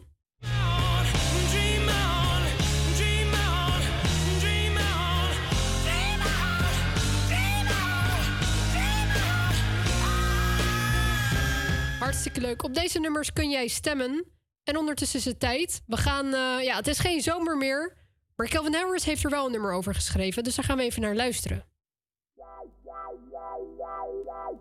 Hartstikke leuk. Op deze nummers kun jij stemmen. En ondertussen is het tijd. We gaan, eh, ja, het is geen zomer meer. Maar Calvin Harris heeft er wel een nummer over geschreven. Dus daar gaan we even naar luisteren.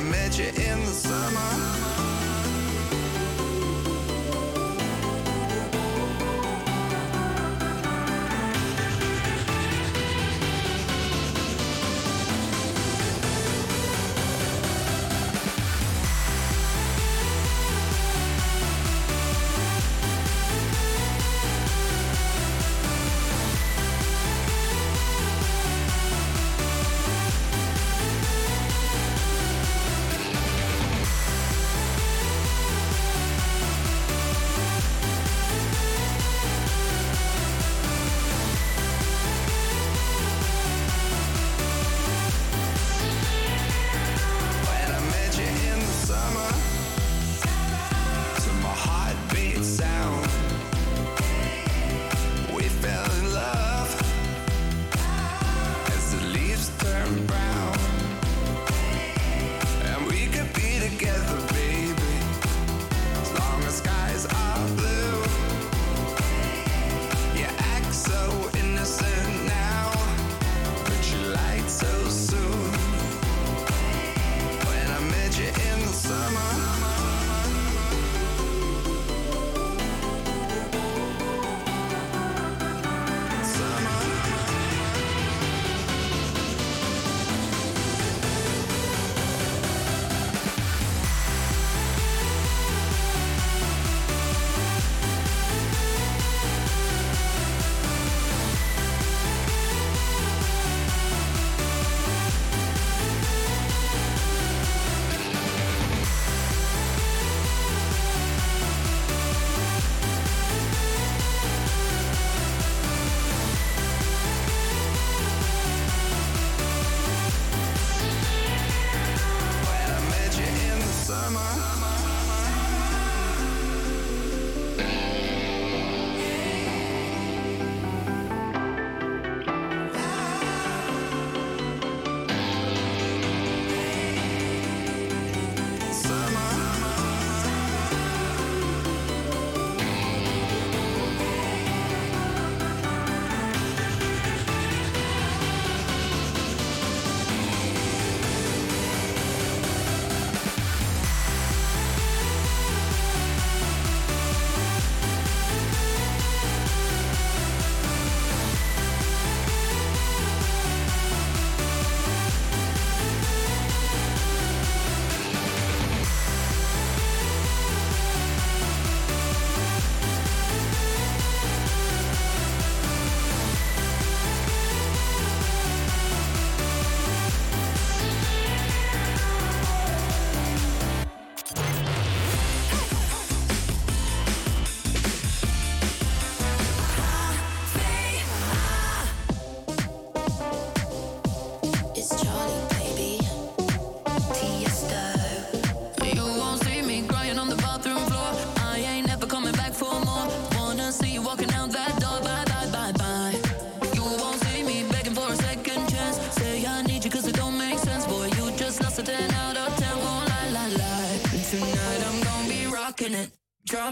I met you in the summer.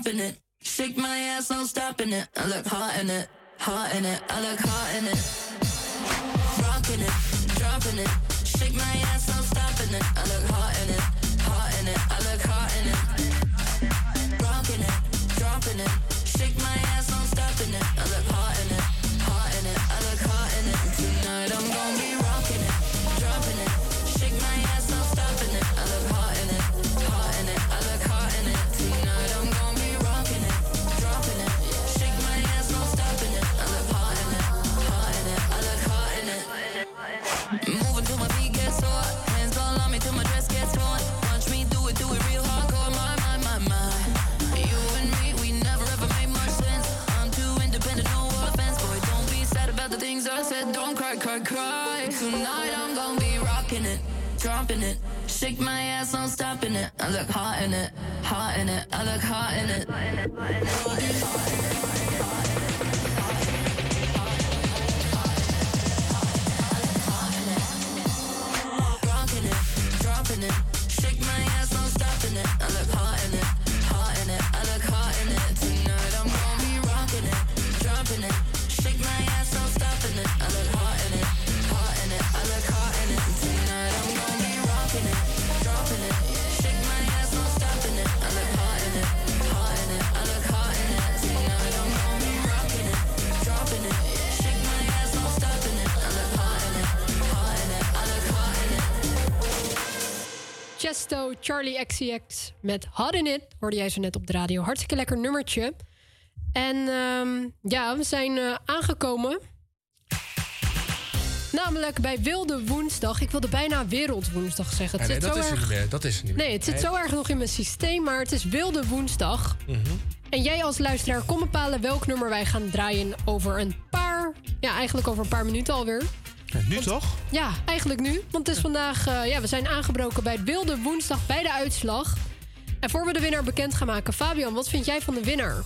Dropping it. Shake my ass, no stopping it. I look hot in it, hot in it. I look hot in it. Rocking it, dropping it. Shake my ass, no stopping it. I look hot in it, hot in it. I look hot in it. Rocking it, dropping it. Shake my ass, no stopping it. I look hot in it, hot cry, cry. Tonight I'm gonna be rocking it, dropping it. Shake my ass, no stopping it. I look hot in it, hot in it. I look hot in it. Rocking Chesto, Charlie XCX met Hot in It. Hoorde jij zo net op de radio. Hartstikke lekker nummertje. En ehm, ja, we zijn eh, aangekomen. Namelijk bij Wilde Woensdag. Ik wilde bijna Wereldwoensdag zeggen. Het Nee, nee, zit dat zo is erg... niet meer. Dat is niet meer. Nee, het zit zo erg nog in mijn systeem, maar het is Wilde Woensdag. Mhm. En jij als luisteraar kon bepalen welk nummer wij gaan draaien over een paar... Ja, eigenlijk over een paar minuten alweer. Nu toch? Ja, eigenlijk nu. Want het is vandaag... eh, ja, we zijn aangebroken bij het Wilde Woensdag bij de uitslag. En voor we de winnaar bekend gaan maken... Fabian, wat vind jij van de winnaar?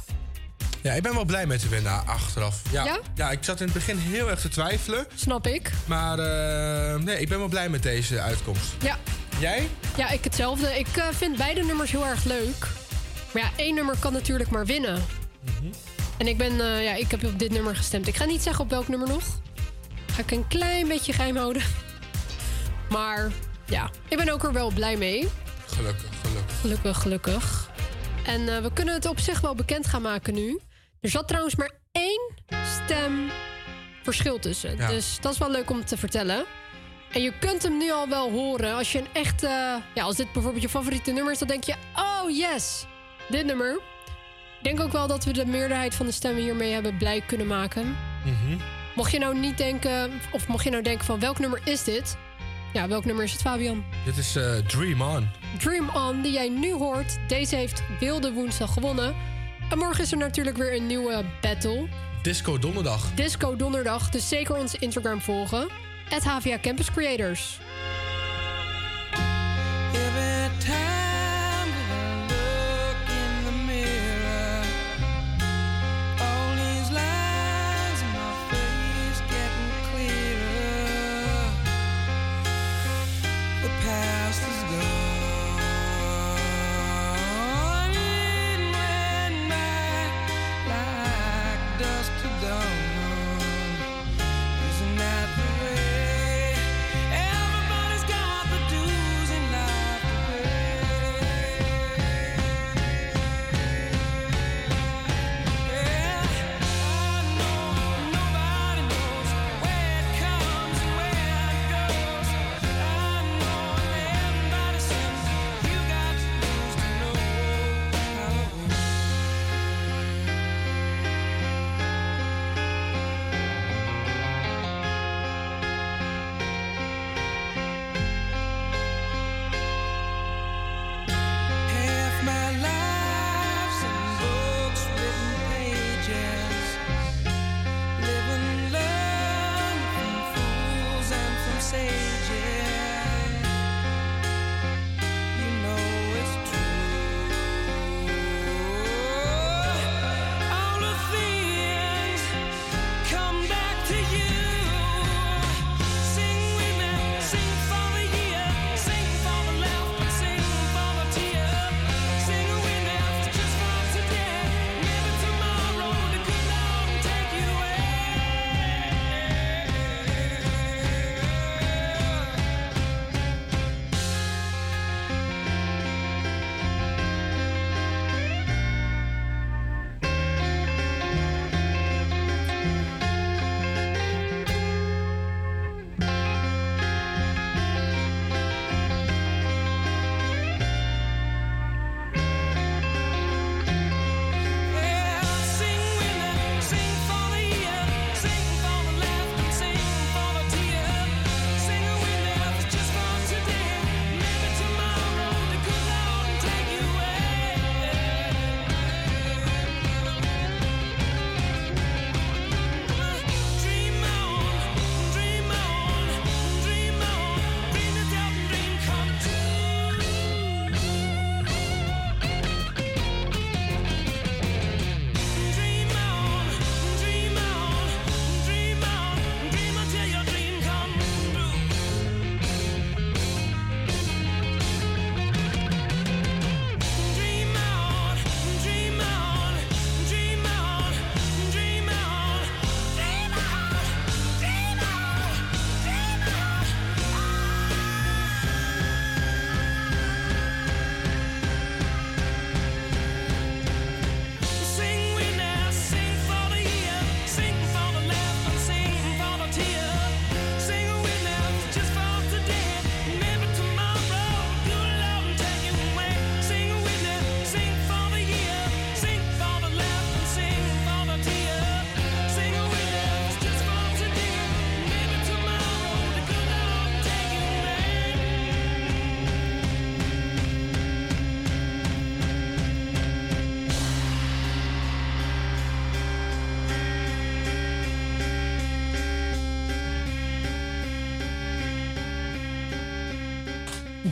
Ja, ik ben wel blij met de winnaar achteraf. Ja, Ja? ik zat in het begin heel erg te twijfelen. Snap ik. Maar eh, nee, ik ben wel blij met deze uitkomst. Ja. Jij? Ja, ik hetzelfde. Ik eh, vind beide nummers heel erg leuk. Maar ja, één nummer kan natuurlijk maar winnen. En ik ben... ja, ik heb op dit nummer gestemd. Ik ga niet zeggen op welk nummer nog. Ga ik een klein beetje geheim houden. Maar ja, ik ben ook er wel blij mee. Gelukkig, gelukkig. Gelukkig, gelukkig. En eh, we kunnen het op zich wel bekend gaan maken nu. Er zat trouwens maar één stem verschil tussen. Ja. Dus dat is wel leuk om te vertellen. En je kunt hem nu al wel horen. Als je een echt... eh, ja, als dit bijvoorbeeld je favoriete nummer is... dan denk je, oh yes, dit nummer. Ik denk ook wel dat we de meerderheid van de stemmen hiermee hebben blij kunnen maken. Mhm. Mocht je nou niet denken... of mocht je nou denken van welk nummer is dit... Ja, welk nummer is het, Fabian? Dit is eh, Dream On. Dream On, die jij nu hoort. Deze heeft Wilde Woensdag gewonnen. En morgen is er natuurlijk weer een nieuwe battle. Disco Donderdag. Disco Donderdag. Dus zeker onze Instagram volgen. At HVA Campus Creators.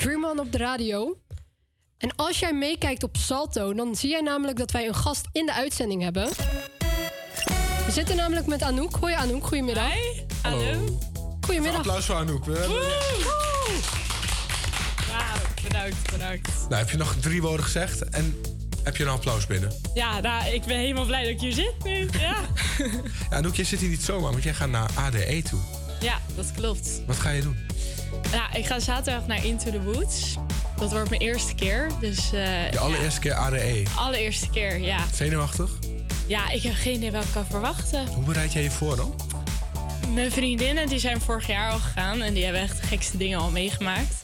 Dream On op de radio. En als jij meekijkt op Salto, dan zie jij namelijk dat wij een gast in de uitzending hebben. We zitten namelijk met Anouk. Hoi Anouk, goedemiddag. Hallo. Goedemiddag. Applaus voor Anouk. Wauw, bedankt, bedankt. Nou, heb je nog drie woorden gezegd en heb je een applaus binnen? Ja, nou, ik ben helemaal blij dat ik hier zit nu. Ja, Ja, Anouk, jij zit hier niet zomaar, want jij gaat naar ADE toe. ja dat klopt. Wat ga je doen? Nou, ik ga zaterdag naar Into the Woods. Dat wordt mijn eerste keer. Dus, eh, De allereerste keer ADE. allereerste keer, ja. Zenuwachtig? Ja, ik heb geen idee wat ik kan verwachten. Hoe bereid jij je voor dan? Mijn vriendinnen die zijn vorig jaar al gegaan en die hebben echt de gekste dingen al meegemaakt.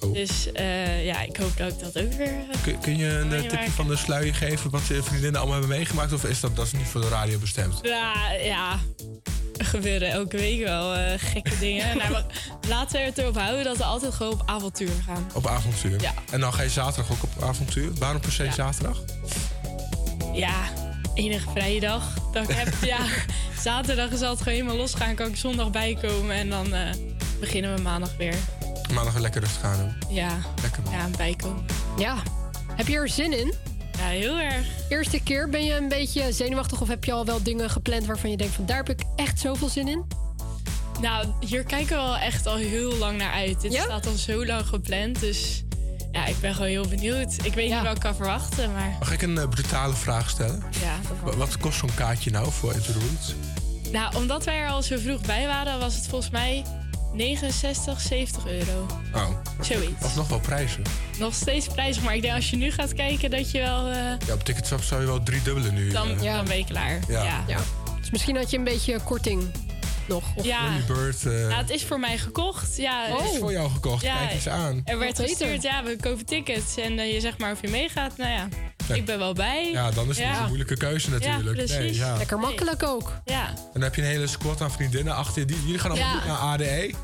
Oh. Dus eh, ja, ik hoop dat ik dat ook weer. eh, Kun, kun je een tipje van de sluier geven wat je vriendinnen allemaal hebben meegemaakt? Of is dat, dat is niet voor de radio bestemd? Ja, ja. Er gebeuren elke week wel eh, gekke dingen. nou, laten we het erop houden dat we altijd gewoon op avontuur gaan. Op avontuur? Ja. En dan ga je zaterdag ook op avontuur? Waarom per se zaterdag? Ja, enige vrije dag dat ik heb. ja, zaterdag is altijd gewoon helemaal losgaan. Kan ik zondag bijkomen en dan eh, beginnen we maandag weer. Maandag weer lekker rustig aan doen. Ja, Lekker man. ja bijkomen. Ja. Heb je er zin in? Ja, heel erg. Eerste keer, ben je een beetje zenuwachtig of heb je al wel dingen gepland waarvan je denkt van daar heb ik echt zoveel zin in? Nou, hier kijken we wel echt al heel lang naar uit. Dit Ja? staat al zo lang gepland, dus ja, ik ben gewoon heel benieuwd. Ik weet niet wat ik kan verwachten, maar Mag ik een eh, brutale vraag stellen? ja. Wa- Wat kost zo'n kaartje nou voor Into the Woods? Nou, omdat wij er al zo vroeg bij waren, was het volgens mij 69, 70 euro. Oh, Zoiets. is nog wel prijzen. Nog steeds prijzig, maar ik denk als je nu gaat kijken dat je wel... eh, Ja, op Ticketshop zou je wel drie dubbele nu. dan, eh, dan ben je klaar. Ja. Ja. Ja. Dus misschien had je een beetje korting nog. Of Ja. Bird. eh, Ja, het is voor mij gekocht. Ja, Het is voor jou gekocht. Ja, Kijk eens aan. Er werd Wat gestuurd, ja, we kopen tickets en je zegt maar of je meegaat. Nou ja, Ik ben wel bij. Ja, dan is het Ja. een moeilijke keuze natuurlijk. Ja, precies. Nee, ja. Lekker makkelijk ook. Ja. En dan heb je een hele squad aan vriendinnen achter je. Die, jullie gaan allemaal Ja. naar ADE.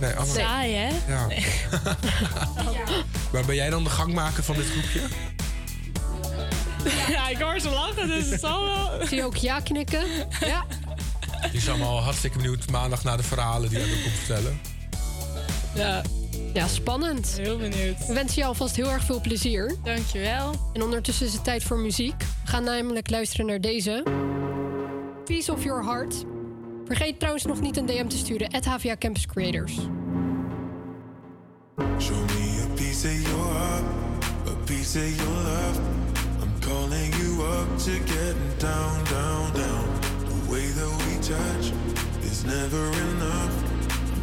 Nee, allemaal... Saai, hè? Ja. maar ben jij dan de gangmaker van dit groepje? Ja, ik hoor ze lachen, dus het zal wel. Zie je ook ja knikken? Ja. Die is allemaal hartstikke benieuwd maandag naar de verhalen die hij komt vertellen. Ja. Ja, spannend. Heel benieuwd. We wensen je alvast heel erg veel plezier. Dankjewel. En ondertussen is het tijd voor muziek. We gaan namelijk luisteren naar deze. Piece of Your Heart. Vergeet trouwens nog niet een DM te sturen. At HVA Campus Creators. Show me a piece of your heart, a piece of your love. I'm calling you up to getting down, down, down. The way that we touch is never enough.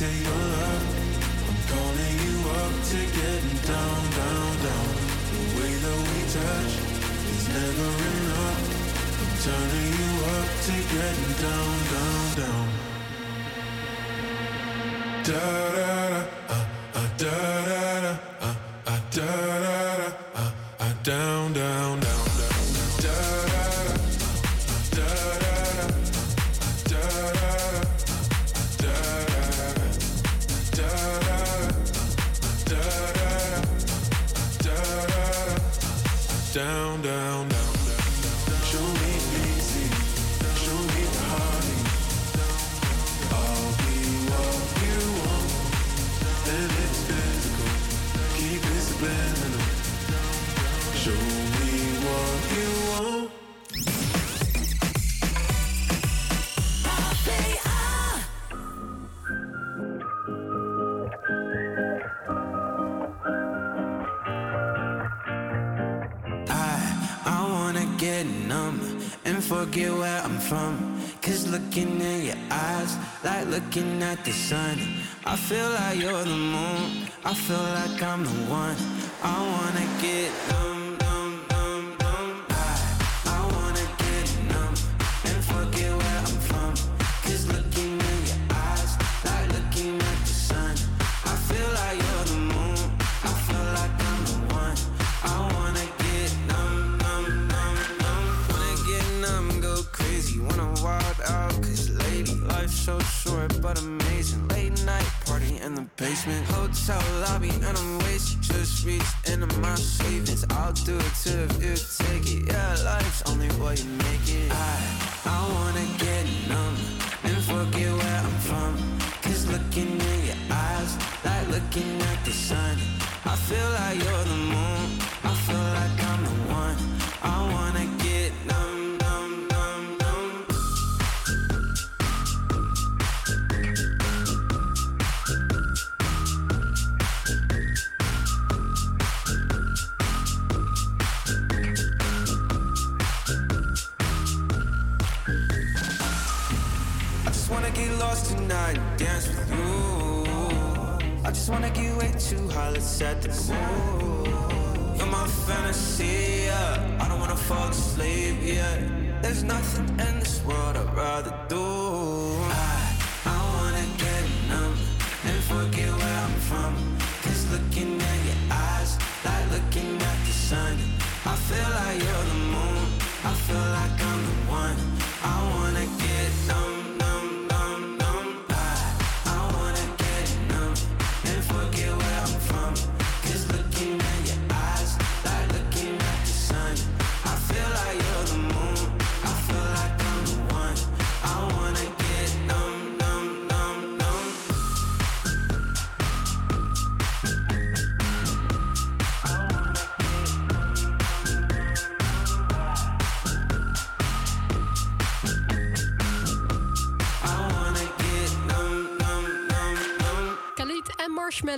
of your love. I'm calling you up to getting down, down, down. The way that we touch is never enough. I'm turning you up to getting down, down, down. Da da da, uh, uh, da da da, uh, uh, da da da, uh, down, down, down, down, down. down, down, down. Show me easy, show me the honey. I'll be what you want, and it's physical. Keep it subliminal. Show from. Cause looking in your eyes, like looking at the sun. I feel like you're the moon, I feel like I'm the one. I wanna get numb,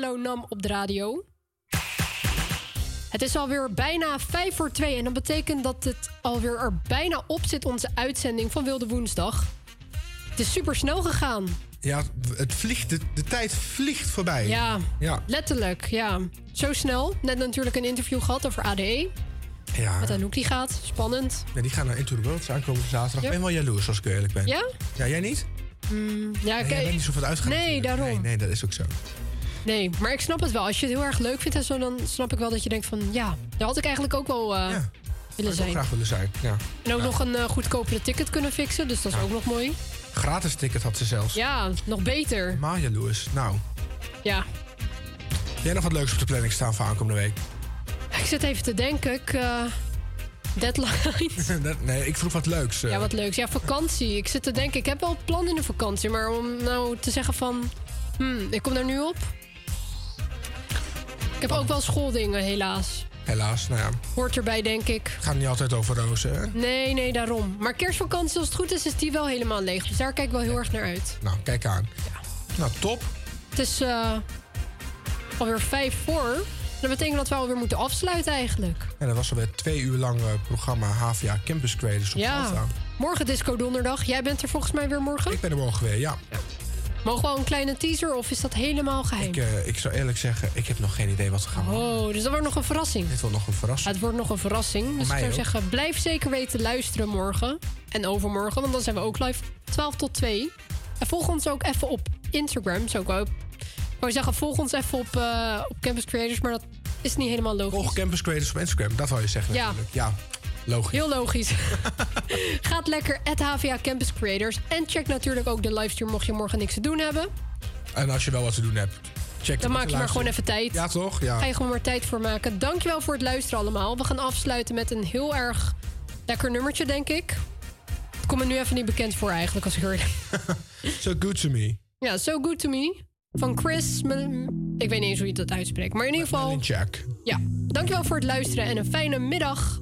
Marshmallow nam op de radio. Het is alweer bijna 5 voor 2 en dat betekent dat het alweer er bijna op zit, onze uitzending van Wilde Woensdag. Het is super snel gegaan. Ja, het vliegt, de, de tijd vliegt voorbij. Ja, Ja. letterlijk. Ja. Zo snel. Net natuurlijk een interview gehad over ADE. Ja. Met Anouk die gaat. Spannend. Ja, die gaan naar Into the World aankomende zaterdag. Ik ben wel jaloers, als ik eerlijk ben. Ja? Ja, jij niet? Mm, ja, Nee, jij bent niet zoveel uitgegaan. Nee, natuurlijk. daarom. Nee, nee, dat is ook zo. Nee, maar ik snap het wel. Als je het heel erg leuk vindt en zo, dan snap ik wel dat je denkt van... Ja, daar had ik eigenlijk ook wel eh, willen Zou ik zijn. graag willen zijn, ja. En ook Ja. nog een eh, goedkopere ticket kunnen fixen. Dus dat is ook nog mooi. Gratis ticket had ze zelfs. Ja, nog beter. Helemaal jaloers. Nou, Ja. jij nog wat leuks op de planning staan voor aankomende week? Ik zit even te denken. Ik, eh, deadline. Nee, ik vroeg wat leuks. Ja, wat leuks. Ja, vakantie. Ik zit te denken, ik heb wel een plan in de vakantie. Maar om nou te zeggen van... Hmm, ik kom daar nu op. Ik heb ook wel schooldingen, helaas. Helaas, nou ja. Hoort erbij, denk ik. Het gaat niet altijd over rozen, hè? Nee, nee, daarom. Maar kerstvakantie, als het goed is, is die wel helemaal leeg. Dus daar kijk ik wel heel erg naar uit. Nou, kijk aan. Nou, top. Het is eh, alweer vijf voor. Dat betekent dat we alweer moeten afsluiten eigenlijk. En dat was alweer twee uur lang eh, programma HVA Campus Creators op Ja. Morgen Disco Donderdag. Jij bent er volgens mij weer morgen? Ik ben er morgen weer, ja. Mogen we al een kleine teaser of is dat helemaal geheim? Ik, eh, ik zou eerlijk zeggen, ik heb nog geen idee wat we gaan doen. Oh, dus dat wordt nog een verrassing. Dit wordt nog een verrassing. Het wordt nog een verrassing. Dus ik zou ook. zeggen, blijf zeker weten luisteren morgen. En overmorgen, want dan zijn we ook live 12 tot 2. En volg ons ook even op Instagram. Zou ik ook. Ik wou zeggen, volg ons even op, eh, op Campus Creators, maar dat is niet helemaal logisch. Volg Campus Creators op Instagram, dat wou je zeggen Ja. natuurlijk. Ja, logisch. Heel logisch. Gaat lekker at HVA Campus Creators. En check natuurlijk ook de livestream mocht je morgen niks te doen hebben. En als je wel wat te doen hebt, check Dan maak je maar gewoon even tijd. Ja, toch? Ja. Ga je gewoon maar tijd voor maken. Dankjewel voor het luisteren allemaal. We gaan afsluiten met een heel erg lekker nummertje, denk ik. Het komt me nu even niet bekend voor eigenlijk, als ik hoor. So good to me. Ja, So Good To Me. Van Chris... Ik weet niet eens hoe je dat uitspreekt. Maar in ieder geval... Jack. Ja, dankjewel voor het luisteren en een fijne middag.